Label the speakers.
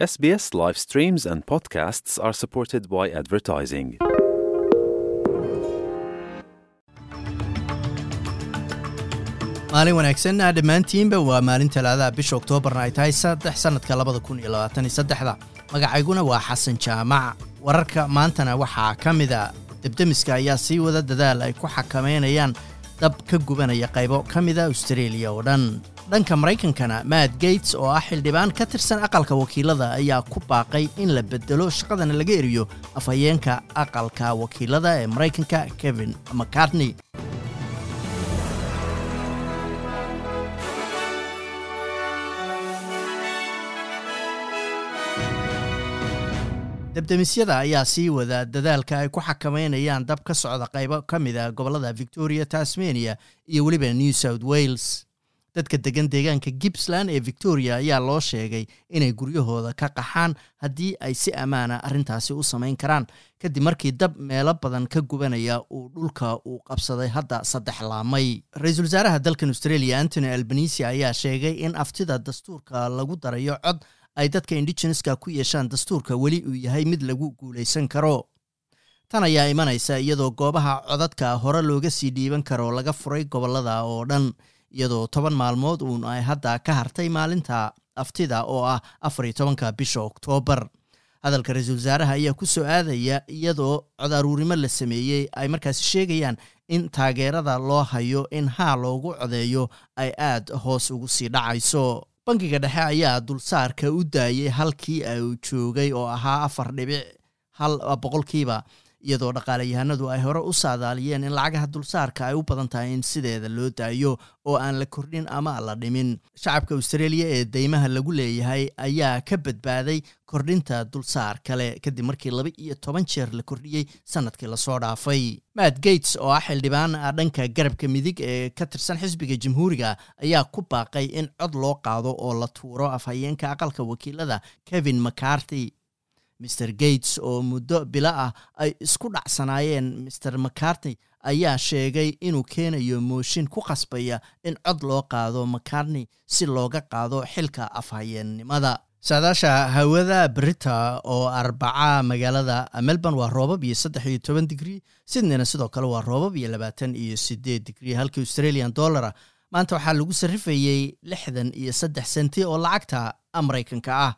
Speaker 1: SBS live streams and podcasts are supported by advertising.
Speaker 2: maalin wanaagsan dhammaantiinba waa maalin talaadaha bisha oktoobarna ay tahay saddex sannadka labada kun iyo labaatan iyo saddexda. Magacayguna waa xasan jaamac. Wararka maantana waxaa ka mida debdemiska ayaa sii wada dadaal ay ku xakameynayaan dab ka gubanaya qaybo ka mida austareeliya oo dhan dhanka maraykankana matt gates oo ah xildhibaan ka tirsan aqalka wakiilada ayaa ku baaqay in la bedelo shaqadana laga eriyo afhayeenka aqalka wakiilada ee maraykanka kevin mccartney. Debdemisyada ayaa sii wada dadaalka ay ku xakameynayaan dab ka socda qaybo ka mid a gobollada victoria tasmania iyo weliba new south wales dadka degan deegaanka gippsland ee victoria ayaa loo sheegay inay guryahooda ka qaxaan haddii ay si ammaana arrintaasi u samayn karaan. Kadib markii dab meelo badan ka gubanaya uu dhulka uu qabsaday hadda saddex laamay. Ra'iisul wasaaraha dalkan australia antony albanisi ayaa sheegay in aftida dastuurka lagu darayo cod ay dadka indigeneska ku yeeshaan dastuurka weli uu yahay mid lagu guulaysan karo. Tan ayaa imanaysa iyadoo goobaha codadka hore looga sii dhiiban karo laga furay gobollada oo dhan iyadoo toban maalmood uun ay hadda ka hartay maalinta aftida oo ah afar iyo tobanka bisha oktoobar hadalka ra'iisul wasaaraha ayaa ku soo aadaya iyadoo cod aruurimo la sameeyey ay markaasi sheegayaan in taageerada loo hayo in haa loogu codeeyo ay aad hoos ugu sii dhacayso. Bankiga dhexe ayaa dulsaarka u daayay halkii uu joogay oo ahaa afar dhibic hal boqolkiiba iyadoo dhaqaalayahanadu ay hore u saadaaliyeen in lacagaha dulsaarka ay u badan tahay in sideeda loo daayo oo aan la kordhin ama la dhimin. Shacabka australia ee deymaha lagu leeyahay ayaa ka badbaaday kordhinta dulsaar kale kadib markii laba iyo toban jeer la kordhiyey sannadkii la soo dhaafay. Matt gates oo ah xildhibaan dhanka garabka midig ee ka tirsan xisbiga jamhuuriga ayaa ku baaqay in cod loo qaado oo la tuuro afhayeenka aqalka wakiilada kevin mccarthy mr gates oo muddo bilo ah ay isku dhacsanaayeen mr mccartney ayaa sheegay inuu keenayo mooshin ku qasbaya in cod loo qaado mccartney si looga qaado xilka afhayeennimada saadaasha hawada brita oo arbaca magaalada melbourne waa roobab iyo saddex iyo toban digrii sydneyna sidoo kale waa roobab iyo labaatan iyo sideed digrii halkii australian dollara maanta waxaa lagu sarrifayey lixdan iyo saddex senti oo lacagta maraykanka ah